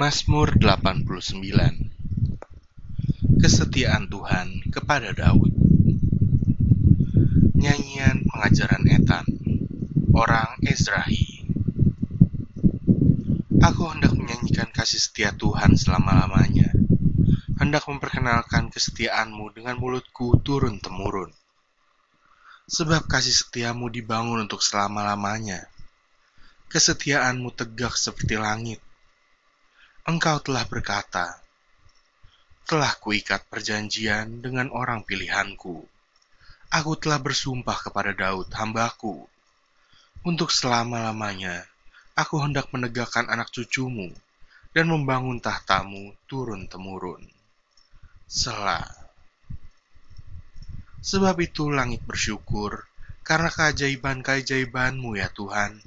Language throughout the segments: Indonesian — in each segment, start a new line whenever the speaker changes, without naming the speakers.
Mazmur 89 Kesetiaan Tuhan kepada Daud. Nyanyian Pengajaran Etan Orang Ezrahi. Aku hendak menyanyikan kasih setia Tuhan selama-lamanya. Hendak memperkenalkan kesetiaanmu dengan mulutku turun-temurun. Sebab kasih setiamu dibangun untuk selama-lamanya. Kesetiaanmu tegak seperti langit Engkau telah berkata, telah kuikat perjanjian dengan orang pilihanku. Aku telah bersumpah kepada Daud, hambaku. Untuk selama-lamanya, aku hendak menegakkan anak cucumu dan membangun tahtamu turun-temurun. Selah. Sebab itu langit bersyukur karena keajaiban-keajaibanmu ya Tuhan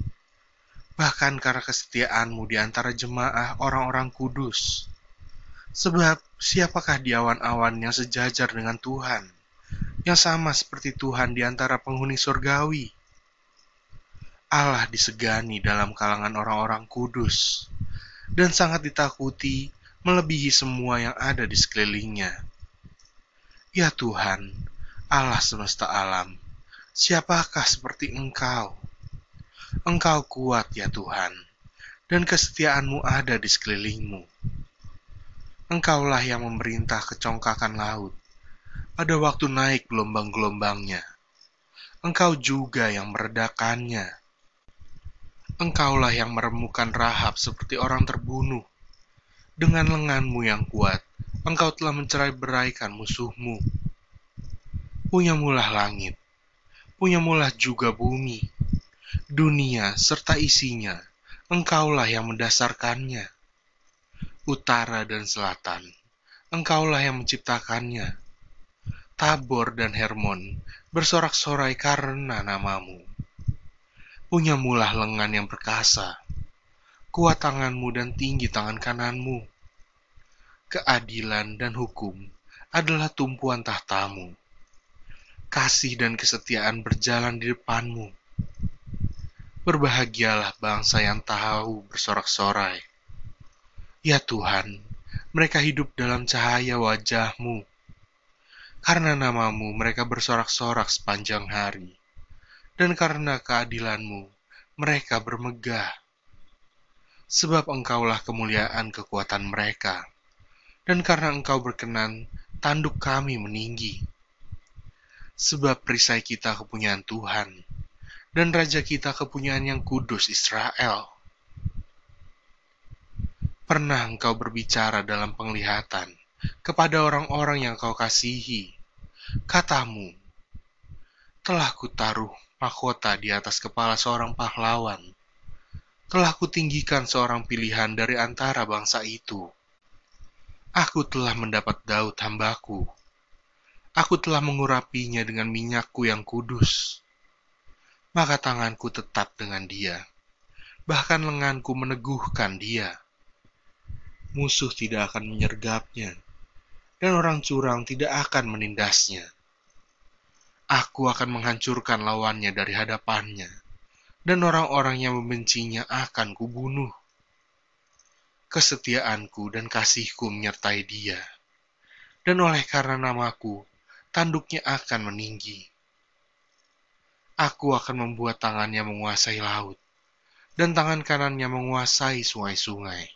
bahkan karena kesetiaanmu di antara jemaah orang-orang kudus. Sebab siapakah di awan-awan yang sejajar dengan Tuhan, yang sama seperti Tuhan di antara penghuni surgawi? Allah disegani dalam kalangan orang-orang kudus, dan sangat ditakuti melebihi semua yang ada di sekelilingnya. Ya Tuhan, Allah semesta alam, siapakah seperti Engkau? Engkau kuat ya Tuhan, dan kesetiaanmu ada di sekelilingmu. Engkaulah yang memerintah kecongkakan laut pada waktu naik gelombang-gelombangnya. Engkau juga yang meredakannya. Engkaulah yang meremukan Rahab seperti orang terbunuh. Dengan lenganmu yang kuat, engkau telah mencerai beraikan musuhmu. Punyamulah langit, punyamulah juga bumi, dunia serta isinya, engkaulah yang mendasarkannya. Utara dan selatan, engkaulah yang menciptakannya. Tabor dan Hermon bersorak-sorai karena namamu. Punyamulah lengan yang perkasa, kuat tanganmu dan tinggi tangan kananmu. Keadilan dan hukum adalah tumpuan tahtamu. Kasih dan kesetiaan berjalan di depanmu Berbahagialah bangsa yang tahu bersorak-sorai. Ya Tuhan, mereka hidup dalam cahaya wajahmu. Karena namamu mereka bersorak-sorak sepanjang hari. Dan karena keadilanmu, mereka bermegah. Sebab engkaulah kemuliaan kekuatan mereka. Dan karena engkau berkenan, tanduk kami meninggi. Sebab perisai kita kepunyaan Tuhan dan Raja kita kepunyaan yang kudus Israel. Pernah engkau berbicara dalam penglihatan kepada orang-orang yang kau kasihi. Katamu, telah kutaruh mahkota di atas kepala seorang pahlawan. Telah kutinggikan seorang pilihan dari antara bangsa itu. Aku telah mendapat Daud hambaku. Aku telah mengurapinya dengan minyakku yang kudus maka tanganku tetap dengan dia. Bahkan lenganku meneguhkan dia. Musuh tidak akan menyergapnya, dan orang curang tidak akan menindasnya. Aku akan menghancurkan lawannya dari hadapannya, dan orang-orang yang membencinya akan kubunuh. Kesetiaanku dan kasihku menyertai dia, dan oleh karena namaku, tanduknya akan meninggi Aku akan membuat tangannya menguasai laut, dan tangan kanannya menguasai sungai-sungai.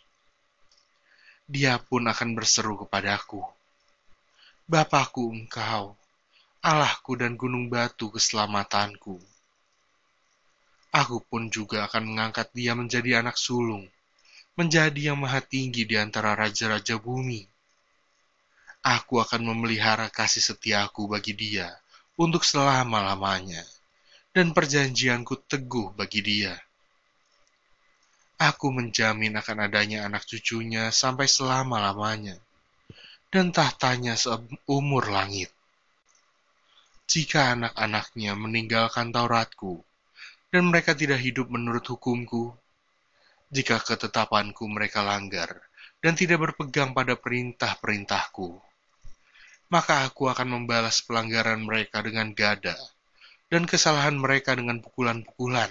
Dia pun akan berseru kepadaku, Bapakku engkau, Allahku dan gunung batu keselamatanku. Aku pun juga akan mengangkat dia menjadi anak sulung, menjadi yang maha tinggi di antara raja-raja bumi. Aku akan memelihara kasih setiaku bagi dia untuk selama-lamanya dan perjanjianku teguh bagi dia. Aku menjamin akan adanya anak cucunya sampai selama-lamanya, dan tahtanya seumur langit. Jika anak-anaknya meninggalkan Tauratku, dan mereka tidak hidup menurut hukumku, jika ketetapanku mereka langgar, dan tidak berpegang pada perintah-perintahku, maka aku akan membalas pelanggaran mereka dengan gada, dan kesalahan mereka dengan pukulan-pukulan.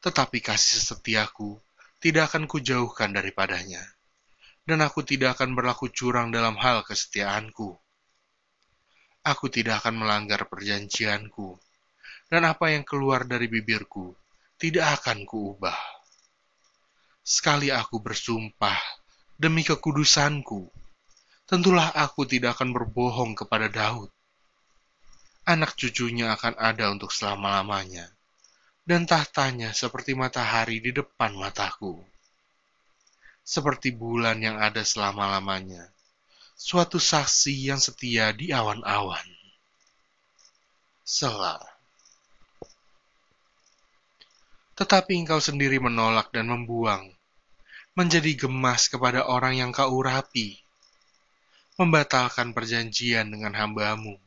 Tetapi kasih setiaku tidak akan kujauhkan daripadanya, dan aku tidak akan berlaku curang dalam hal kesetiaanku. Aku tidak akan melanggar perjanjianku, dan apa yang keluar dari bibirku tidak akan kuubah. Sekali aku bersumpah demi kekudusanku, tentulah aku tidak akan berbohong kepada Daud. Anak cucunya akan ada untuk selama-lamanya dan tahtanya seperti matahari di depan mataku. Seperti bulan yang ada selama-lamanya, suatu saksi yang setia di awan-awan. Selah. Tetapi engkau sendiri menolak dan membuang, menjadi gemas kepada orang yang kau urapi, membatalkan perjanjian dengan hambamu,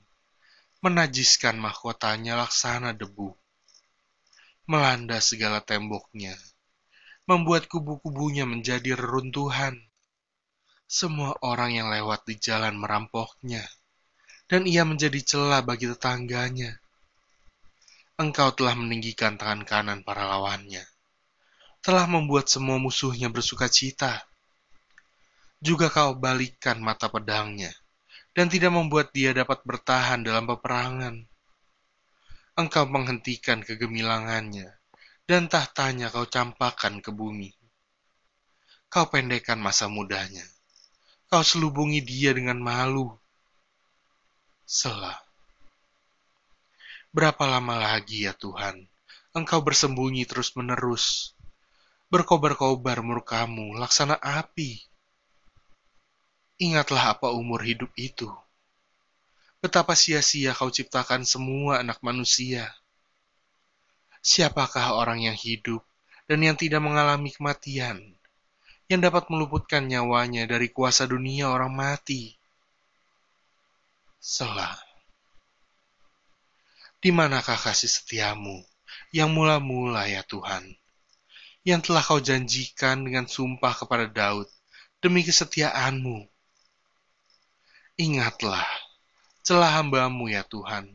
menajiskan mahkotanya laksana debu melanda segala temboknya, membuat kubu-kubunya menjadi reruntuhan. Semua orang yang lewat di jalan merampoknya, dan ia menjadi celah bagi tetangganya. Engkau telah meninggikan tangan kanan para lawannya, telah membuat semua musuhnya bersuka cita. Juga kau balikkan mata pedangnya, dan tidak membuat dia dapat bertahan dalam peperangan engkau menghentikan kegemilangannya, dan tahtanya kau campakkan ke bumi. Kau pendekkan masa mudanya, kau selubungi dia dengan malu. Selah. Berapa lama lagi ya Tuhan, engkau bersembunyi terus-menerus, berkobar-kobar murkamu laksana api. Ingatlah apa umur hidup itu Betapa sia-sia kau ciptakan semua anak manusia. Siapakah orang yang hidup dan yang tidak mengalami kematian, yang dapat meluputkan nyawanya dari kuasa dunia orang mati? Selah. Di manakah kasih setiamu yang mula-mula ya Tuhan, yang telah kau janjikan dengan sumpah kepada Daud demi kesetiaanmu? Ingatlah, celah hambamu ya Tuhan.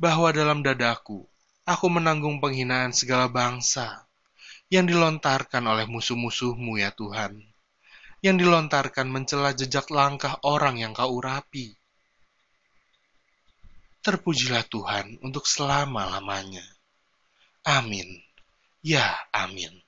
Bahwa dalam dadaku, aku menanggung penghinaan segala bangsa yang dilontarkan oleh musuh-musuhmu ya Tuhan. Yang dilontarkan mencela jejak langkah orang yang kau urapi. Terpujilah Tuhan untuk selama-lamanya. Amin. Ya, amin.